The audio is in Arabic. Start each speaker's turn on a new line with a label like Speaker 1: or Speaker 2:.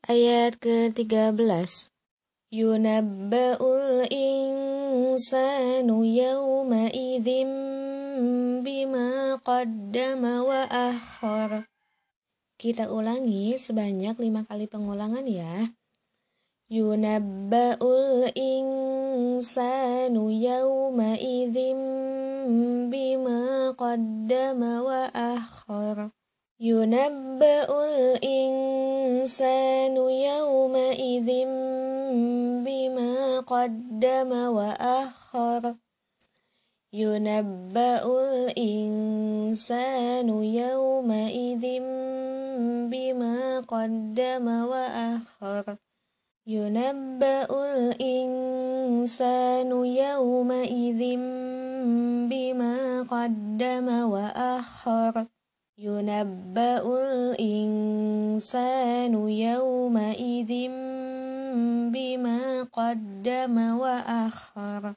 Speaker 1: Ayat ke-13. Yunabba'ul insanu yawma idhim bima qaddama wa akhar. Kita ulangi sebanyak lima kali pengulangan ya. Yunabba'ul insanu yawma idhim bima qaddama wa akhar. Yunabba'ul insanu yawma idhim بما قدم وأخر. ينبأ الإنسان يومئذ بما قدم وأخر. ينبأ الإنسان يومئذ بما قدم وأخر. ينبأ الإنسان يومئذ بما قدم وأخر.